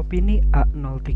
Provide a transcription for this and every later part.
Opini A03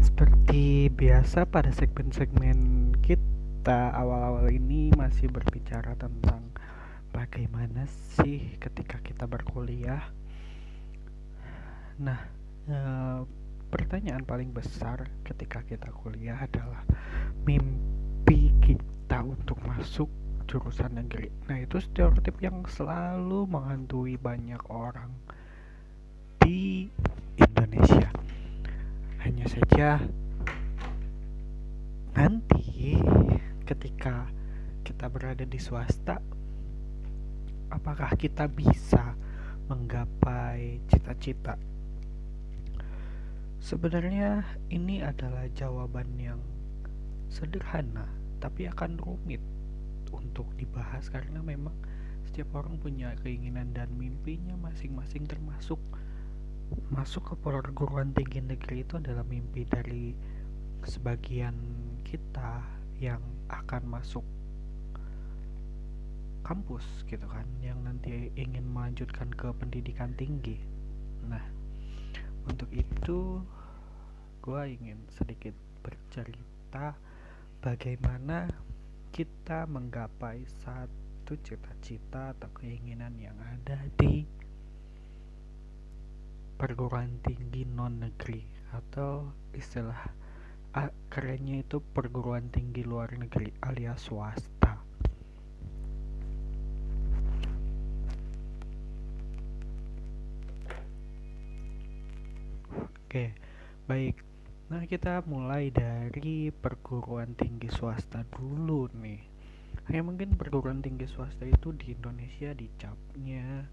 Seperti biasa pada segmen-segmen kita awal-awal ini masih berbicara tentang bagaimana sih ketika kita berkuliah. Nah, e, pertanyaan paling besar ketika kita kuliah adalah mimpi kita untuk masuk jurusan negeri. Nah itu stereotip yang selalu menghantui banyak orang di Indonesia. Hanya saja nanti ketika kita berada di swasta apakah kita bisa menggapai cita-cita? Sebenarnya ini adalah jawaban yang sederhana tapi akan rumit untuk dibahas karena memang setiap orang punya keinginan dan mimpinya masing-masing termasuk masuk ke perguruan tinggi negeri itu adalah mimpi dari sebagian kita yang akan masuk kampus gitu kan yang nanti ingin melanjutkan ke pendidikan tinggi. Nah untuk itu gue ingin sedikit bercerita bagaimana kita menggapai satu cita-cita atau keinginan yang ada di perguruan tinggi non negeri atau istilah kerennya itu perguruan tinggi luar negeri alias swasta. Oke, baik. Nah, kita mulai dari perguruan tinggi swasta dulu nih. Kayak mungkin perguruan tinggi swasta itu di Indonesia dicapnya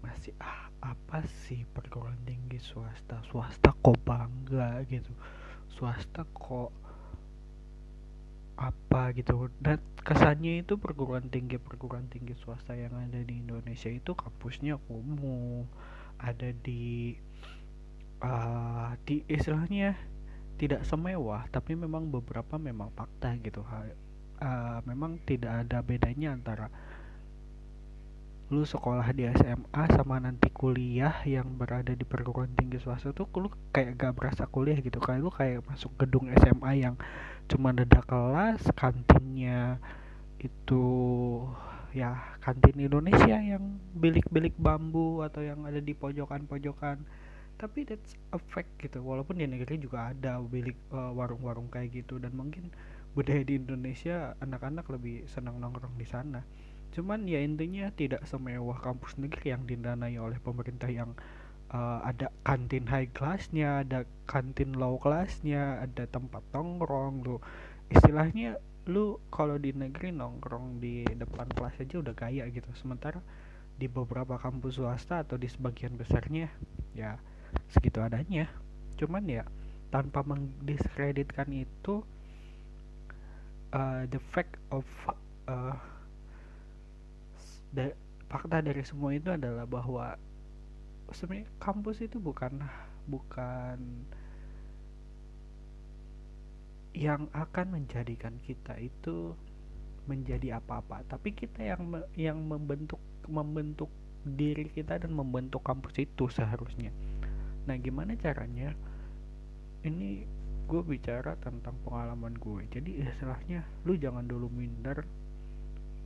masih ah apa sih perguruan tinggi? Swasta swasta kok bangga? Gitu. Swasta kok apa? Gitu. Dan kesannya itu perguruan tinggi perguruan tinggi swasta yang ada di Indonesia itu kampusnya kumuh. Ada di uh, di istilahnya tidak semewah tapi memang beberapa memang fakta gitu. Uh, memang tidak ada bedanya antara lu sekolah di SMA sama nanti kuliah yang berada di perguruan tinggi swasta tuh lu kayak gak berasa kuliah gitu kayak lu kayak masuk gedung SMA yang cuma ada kelas kantinnya itu ya kantin Indonesia yang bilik-bilik bambu atau yang ada di pojokan-pojokan. Tapi that's a fact gitu walaupun di negeri juga ada bilik uh, warung-warung kayak gitu. Dan mungkin budaya di Indonesia anak-anak lebih senang nongkrong di sana cuman ya intinya tidak semewah kampus negeri yang didanai oleh pemerintah yang uh, ada kantin high classnya ada kantin low classnya ada tempat nongkrong lu istilahnya lu kalau di negeri nongkrong di depan kelas aja udah gaya gitu. Sementara di beberapa kampus swasta atau di sebagian besarnya ya segitu adanya. Cuman ya tanpa mendiskreditkan itu uh, the fact of uh, da fakta dari semua itu adalah bahwa sebenarnya kampus itu bukan bukan yang akan menjadikan kita itu menjadi apa-apa. Tapi kita yang yang membentuk membentuk diri kita dan membentuk kampus itu seharusnya. Nah gimana caranya? Ini gue bicara tentang pengalaman gue jadi istilahnya lu jangan dulu minder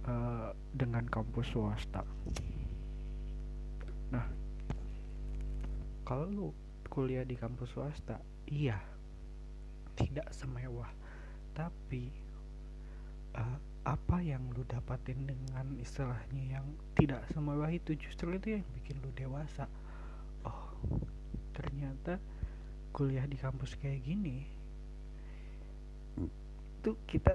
uh, dengan kampus swasta. Nah, kalau lu kuliah di kampus swasta, iya, tidak semewah, tapi uh, apa yang lu dapatin dengan istilahnya yang tidak semewah itu justru itu yang bikin lu dewasa. Oh, ternyata kuliah di kampus kayak gini tuh kita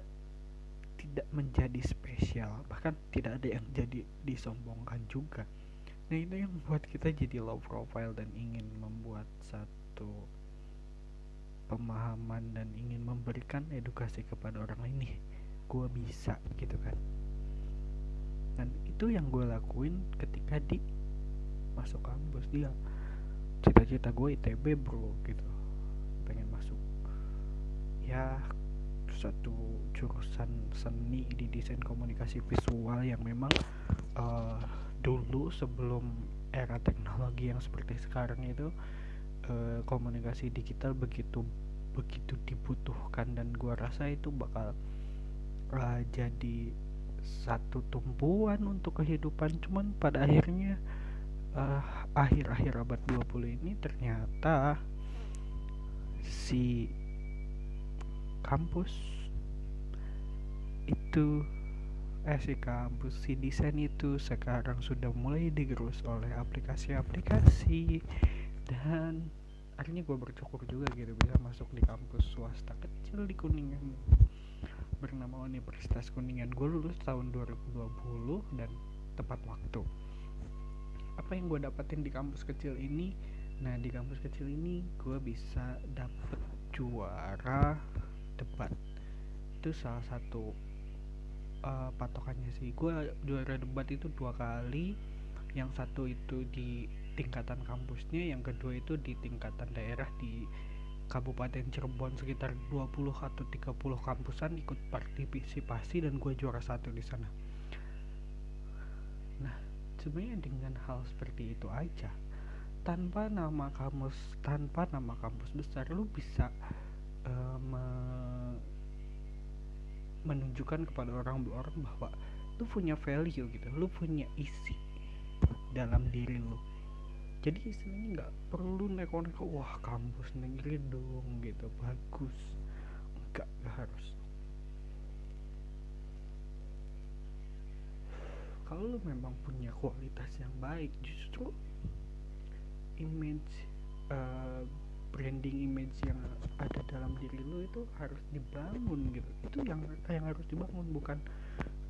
tidak menjadi spesial bahkan tidak ada yang jadi disombongkan juga. Nah itu yang membuat kita jadi low profile dan ingin membuat satu pemahaman dan ingin memberikan edukasi kepada orang ini gue bisa gitu kan. Dan itu yang gue lakuin ketika di masuk kampus. Dia cita-cita gue ITB bro gitu. Pengen masuk. Ya satu jurusan seni di desain komunikasi visual yang memang uh, dulu sebelum era teknologi yang seperti sekarang itu uh, komunikasi digital begitu begitu dibutuhkan dan gua rasa itu bakal uh, jadi satu tumpuan untuk kehidupan. Cuman pada akhirnya uh, akhir-akhir abad 20 ini ternyata si kampus. Itu eh si kampus si desain itu sekarang sudah mulai digerus oleh aplikasi-aplikasi. Dan akhirnya gue bersyukur juga gitu bisa masuk di kampus swasta kecil di Kuningan. Bernama Universitas Kuningan. Gue lulus tahun 2020 dan tepat waktu. Apa yang gue dapetin di kampus kecil ini? Nah di kampus kecil ini gue bisa dapet juara debat. Itu salah satu uh, patokannya sih. Gue juara debat itu dua kali. Yang satu itu di tingkatan kampusnya yang kedua itu di tingkatan daerah di Kabupaten Cirebon sekitar 20 atau 30 kampusan ikut partisipasi dan gue juara satu di sana. Nah, sebenarnya dengan hal seperti itu aja, tanpa nama kampus, tanpa nama kampus besar, lu bisa uh, me menunjukkan kepada orang-orang bahwa lu punya value gitu, lu punya isi dalam diri lu. Jadi istilahnya nggak perlu neko-neko wah kampus negeri dong gitu bagus. Enggak nggak harus. Kalau lu memang punya kualitas yang baik justru image uh, branding image yang ada dalam diri lu itu harus dibangun gitu. Itu yang yang harus dibangun bukan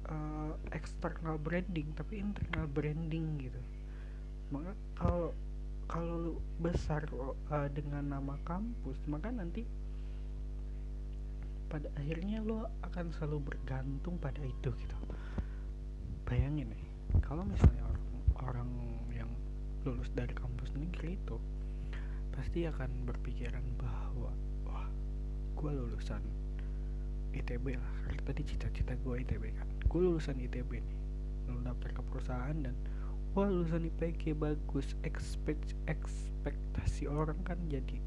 uh, external branding tapi internal branding gitu. Maka kalau kalau besar uh, dengan nama kampus maka nanti pada akhirnya lo akan selalu bergantung pada itu gitu. Bayangin nih kalau misalnya orang orang yang lulus dari kampus negeri itu pasti akan berpikiran bahwa wah gue lulusan ITB lah. Karena tadi cita-cita gue ITB kan. Gue lulusan ITB nih lalu daftar ke perusahaan dan wah lulusan IPG bagus expect ekspektasi orang kan jadi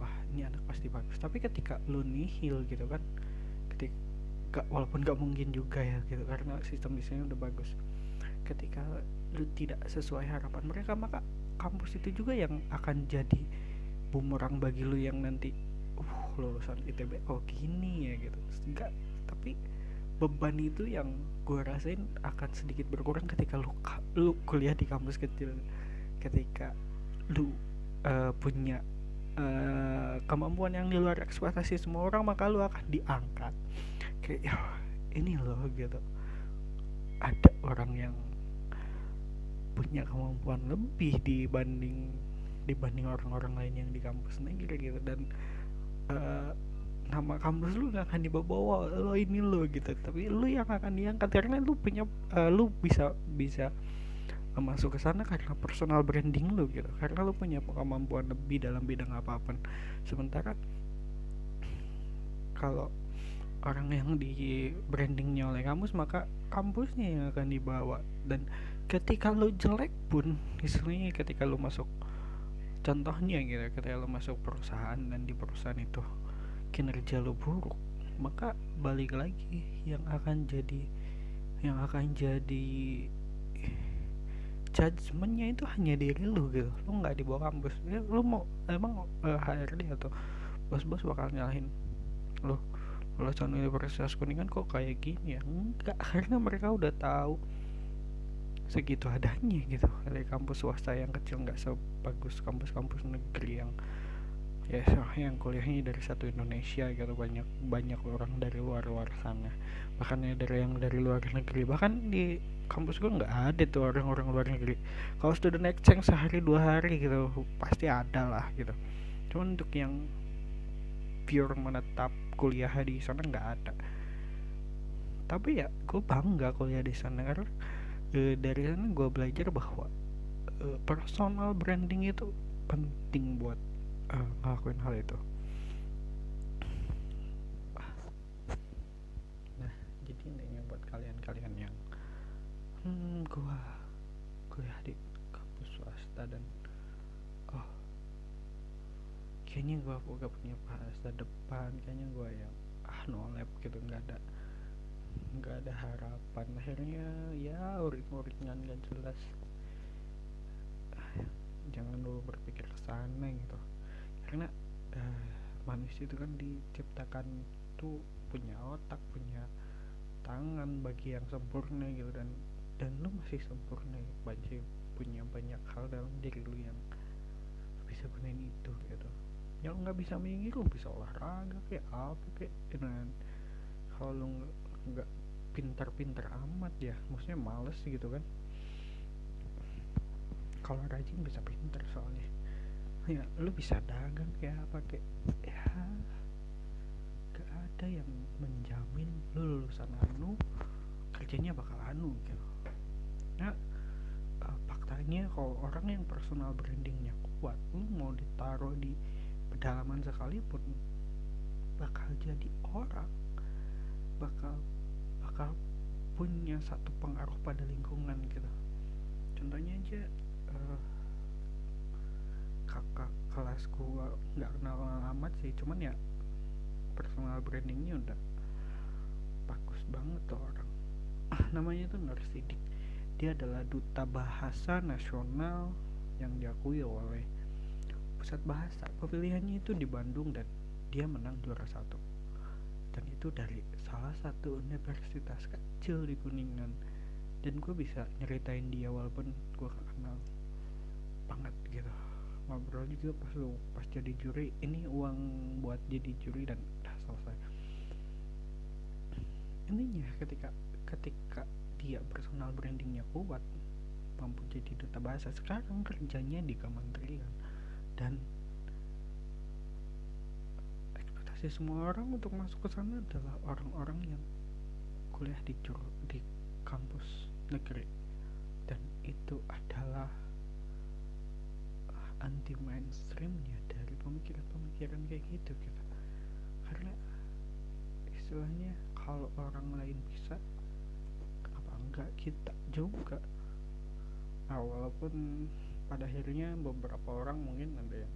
wah ini anak pasti bagus. Tapi ketika lu nihil gitu kan ketika walaupun gak mungkin juga ya gitu karena sistem desainnya udah bagus. Ketika lu tidak sesuai harapan mereka maka kampus itu juga yang akan jadi bumerang bagi lu yang nanti uh lulusan ITB oh gini ya gitu. Enggak tapi beban itu yang gue rasain akan sedikit berkurang ketika lu lu kuliah di kampus kecil. Ketika lu uh, punya uh, kemampuan yang di luar ekspektasi semua orang maka lu akan diangkat. Kayak ya ini loh gitu. Ada orang yang punya kemampuan lebih dibanding dibanding orang-orang lain yang di kampus. Negeri gitu dan uh, nama kampus lu gak akan dibawa-bawa. Lo ini lo gitu. Tapi lu yang akan diangkat. Karena lu punya uh, lu bisa bisa masuk ke sana karena personal branding lu gitu. Karena lu punya kemampuan lebih dalam bidang apa pun. Sementara kalau orang yang di brandingnya oleh kampus maka kampusnya yang akan dibawa. Dan ketika lu jelek pun istilahnya ketika lu masuk contohnya gitu ketika lu masuk perusahaan dan di perusahaan itu kinerja lo buruk maka balik lagi yang akan jadi yang akan jadi judgementnya itu hanya diri lu gitu. Lu nggak dibawa kampus. Ya, mau emang uh, eh, HRD atau bos-bos bakal nyalahin lu lulusan Universitas Kuningan kok kayak gini ya? Enggak karena mereka udah tahu segitu adanya gitu. Dari kampus swasta yang kecil nggak sebagus kampus-kampus negeri yang ya yang kuliahnya dari satu Indonesia gitu. Banyak banyak orang dari luar luar sana. Bahkan ya dari yang dari luar negeri. Bahkan di kampus gue nggak ada tuh orang-orang luar negeri. Kalau student exchange sehari dua hari gitu pasti ada lah gitu. Cuman untuk yang pure menetap kuliah di sana nggak ada. Tapi ya gue bangga kuliah di sana karena e, dari sana gue belajar bahwa e, personal branding itu penting buat uh, ngelakuin hal itu. Nah jadi intinya buat kalian-kalian yang hmm gua kuliah di kampus swasta dan oh kayaknya gue gak punya masa depan kayaknya gue yang ah nolep gitu nggak ada nggak ada harapan. Akhirnya ya uring-uringan gak jelas. Jangan dulu berpikir ke sana gitu. Karena uh, manusia itu kan diciptakan tuh punya otak punya tangan bagi yang sempurna gitu dan dan lu masih sempurna masih punya banyak hal dalam diri lu yang bisa gunain itu gitu yang nggak bisa minggir bisa olahraga kayak apa kayak dan kalau lu nggak pintar-pintar amat ya maksudnya males gitu kan. Kalau rajin bisa pintar soalnya. Ya lu bisa dagang kayak apa kayak ya gak ada yang menjamin lu lulusan anu kerjanya bakal anu gitu. Nah faktanya kalau orang yang personal brandingnya kuat lu mau ditaruh di pedalaman sekalipun bakal jadi orang bakal bakal punya satu pengaruh pada lingkungan gitu. Contohnya aja uh, kakak kelas gua nggak kenal amat sih cuman ya personal brandingnya udah bagus banget tuh orang. Namanya tuh Nur Sidik dia adalah duta bahasa nasional yang diakui oleh pusat bahasa. Pemilihannya itu di Bandung dan dia menang juara satu. Dan itu dari salah satu universitas kecil di Kuningan. Dan gue bisa nyeritain dia walaupun gue kenal banget gitu. Ngobrol juga pas lu pas jadi juri ini uang buat jadi juri dan udah selesai. Intinya ketika ketika dia personal brandingnya kuat mampu jadi duta bahasa. Sekarang kerjanya di kementerian dan ekspektasi semua orang untuk masuk ke sana adalah orang-orang yang kuliah di di kampus negeri. Dan itu adalah anti mainstreamnya dari pemikiran-pemikiran kayak gitu gitu. Karena istilahnya kalau orang lain bisa kenapa enggak kita juga. Nah, walaupun pada akhirnya beberapa orang mungkin ada yang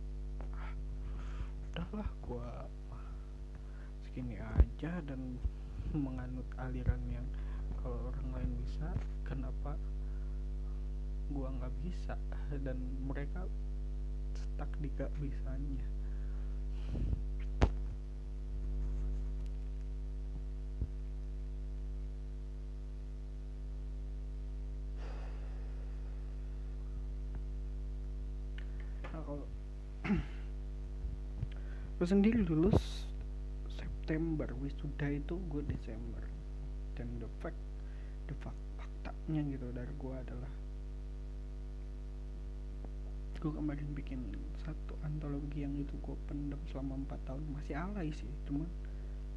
ah udahlah gua segini aja dan menganut aliran yang kalau orang lain bisa kenapa gua nggak bisa? Dan mereka stuck di gak bisanya kalau gue sendiri lulus September wisuda itu gue Desember. Dan the fact the fact faktanya gitu dari gue adalah gue kemarin bikin satu antologi yang itu gue pendam selama empat tahun. Masih alay sih cuman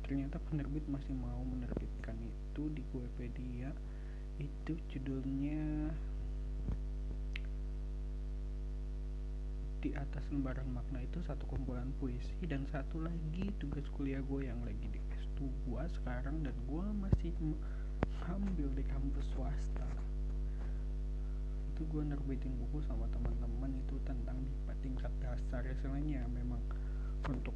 ternyata penerbit masih mau menerbitkan itu di Wikipedia. Itu judulnya di atas lembaran makna itu satu kumpulan puisi dan satu lagi tugas kuliah gue yang lagi di S2 sekarang dan gue masih ambil di kampus swasta. Itu gue nerbitin buku sama teman-teman itu tentang MIPA tingkat dasar. Ya selainnya memang untuk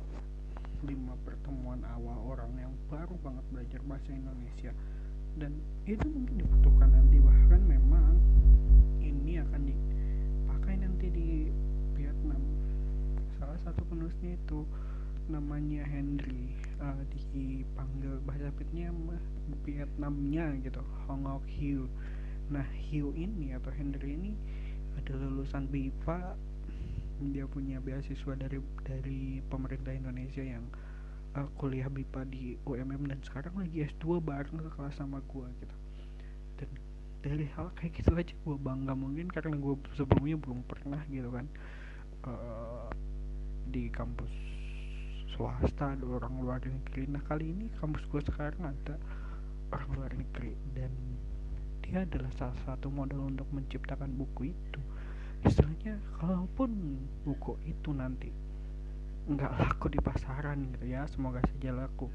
lima pertemuan awal orang yang baru banget belajar bahasa Indonesia. Dan itu mungkin dibutuhkan nanti bahkan memang ini akan dipakai nanti di Vietnam salah satu penulisnya itu namanya Henry uh, dipanggil bahasa Vietnamnya Vietnamnya gitu Hong Ngok Hiu. Nah Hiu ini atau Henry ini adalah lulusan BIPA dia punya beasiswa dari dari pemerintah Indonesia yang uh, kuliah BIPA di UMM dan sekarang lagi S2 bareng ke kelas sama gua gitu. Dan dari hal kayak gitu aja gue bangga mungkin karena gue sebelumnya belum pernah gitu kan uh, di kampus swasta ada orang luar negeri. Nah kali ini kampus gue sekarang ada orang luar negeri dan dia adalah salah satu modal untuk menciptakan buku itu. Istilahnya kalaupun buku itu nanti nggak laku di pasaran gitu ya semoga saja laku.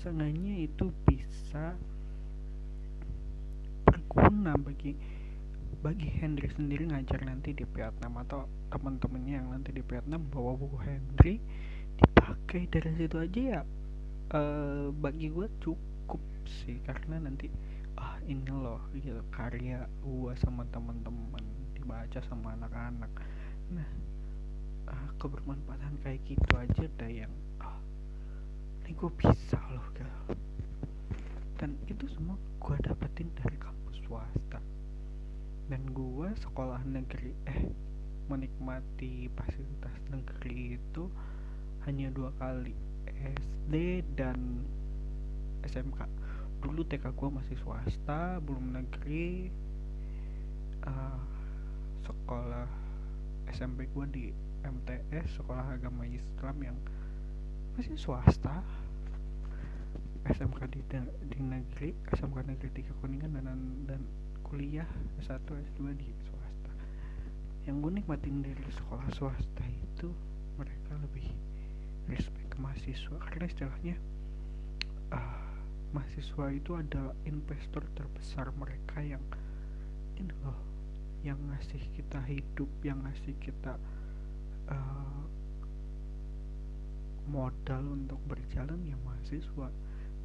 Seenggaknya itu bisa berguna bagi bagi Hendry sendiri ngajar nanti di Vietnam atau teman-temannya yang nanti di Vietnam bawa buku Hendry dipakai dari situ aja ya uh, bagi gue cukup sih. Karena nanti ah ini loh gitu karya gue sama teman-teman dibaca sama anak-anak. Nah uh, kebermanfaatan kayak gitu aja dah yang ah ini gue bisa loh gal dan itu semua gue dapetin dari kampus swasta dan gue sekolah negeri eh menikmati fasilitas negeri itu hanya dua kali SD dan SMK dulu TK gue masih swasta belum negeri. Uh, sekolah SMP gue di MTS sekolah agama Islam yang masih swasta. SMK di, di negeri SMK negeri tiga kuningan dan dan kuliah S1 S2 di swasta. Yang gue nikmatin dari sekolah swasta itu mereka lebih respect ke mahasiswa karena istilahnya uh, mahasiswa itu ada investor terbesar mereka yang ini loh yang ngasih kita hidup yang ngasih kita uh, modal untuk berjalan ya mahasiswa.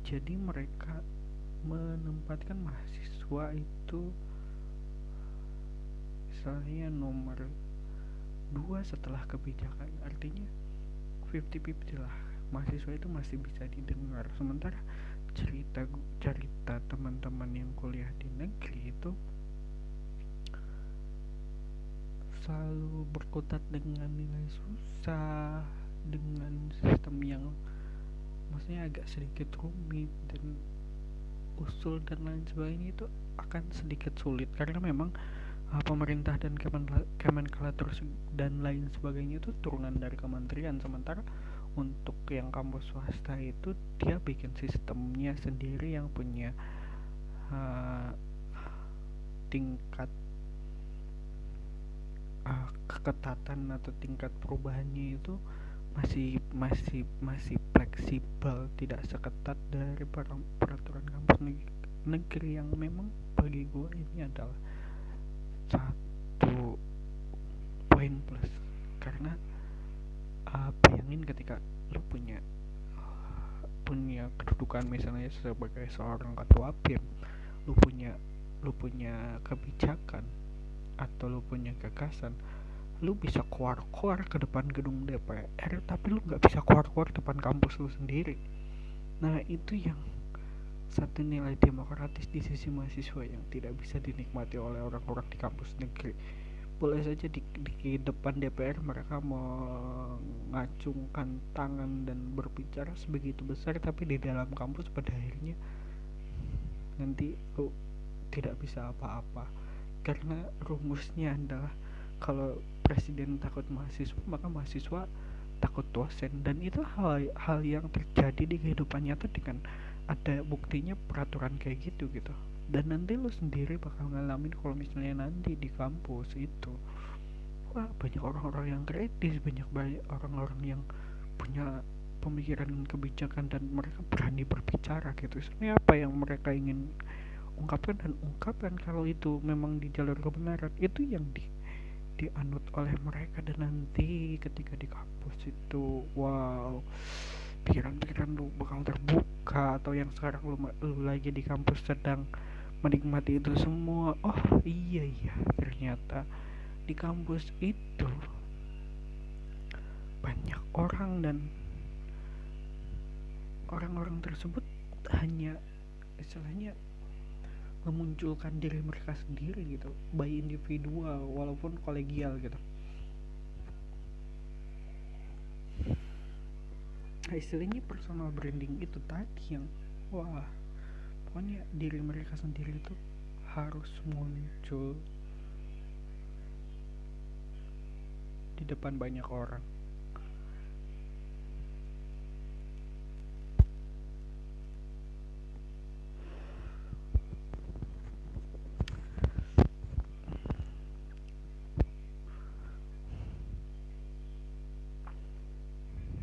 Jadi mereka menempatkan mahasiswa itu misalnya nomor dua setelah kebijakan. Artinya 50-50 lah mahasiswa itu masih bisa didengar. Sementara cerita cerita teman-teman yang kuliah di negeri itu selalu berkutat dengan nilai susah dengan sistem yang maksudnya agak sedikit rumit dan usul dan lain sebagainya itu akan sedikit sulit. Karena memang uh, pemerintah dan Kemenkelatur dan lain sebagainya itu turunan dari kementerian. Sementara untuk yang kampus swasta itu dia bikin sistemnya sendiri yang punya uh, tingkat uh, keketatan atau tingkat perubahannya itu masih masih masih fleksibel tidak seketat dari peraturan kampus negeri yang memang bagi gue ini adalah satu poin plus. Karena uh, bayangin ketika lo punya uh, punya kedudukan misalnya sebagai seorang ketua BEM lu punya lu punya kebijakan atau lu punya gagasan lu bisa keluar-keluar ke depan gedung DPR tapi lu nggak bisa keluar-keluar depan kampus lu sendiri. Nah itu yang satu nilai demokratis di sisi mahasiswa yang tidak bisa dinikmati oleh orang-orang di kampus negeri. Boleh saja di, di depan DPR mereka mengacungkan tangan dan berbicara sebegitu besar tapi di dalam kampus pada akhirnya nanti lu tidak bisa apa-apa. Karena rumusnya adalah kalau presiden takut mahasiswa maka mahasiswa takut dosen. Dan itu hal hal yang terjadi di kehidupan nyata dengan ada buktinya peraturan kayak gitu gitu. Dan nanti lo sendiri bakal ngalamin kalau misalnya nanti di kampus itu wah banyak orang-orang yang kritis banyak banyak orang-orang yang punya pemikiran dan kebijakan dan mereka berani berbicara gitu. Sebenarnya apa yang mereka ingin ungkapkan? Dan ungkapkan kalau itu memang di jalur kebenaran itu yang di dianut oleh mereka dan nanti ketika di kampus itu wow pikiran-pikiran lu bakal terbuka atau yang sekarang lu, lu lagi di kampus sedang menikmati itu semua. Oh iya iya ternyata di kampus itu banyak orang dan orang-orang tersebut hanya istilahnya memunculkan diri mereka sendiri gitu by individual walaupun kolegial gitu. Nah, istilahnya personal branding itu tadi yang wah pokoknya diri mereka sendiri itu harus muncul di depan banyak orang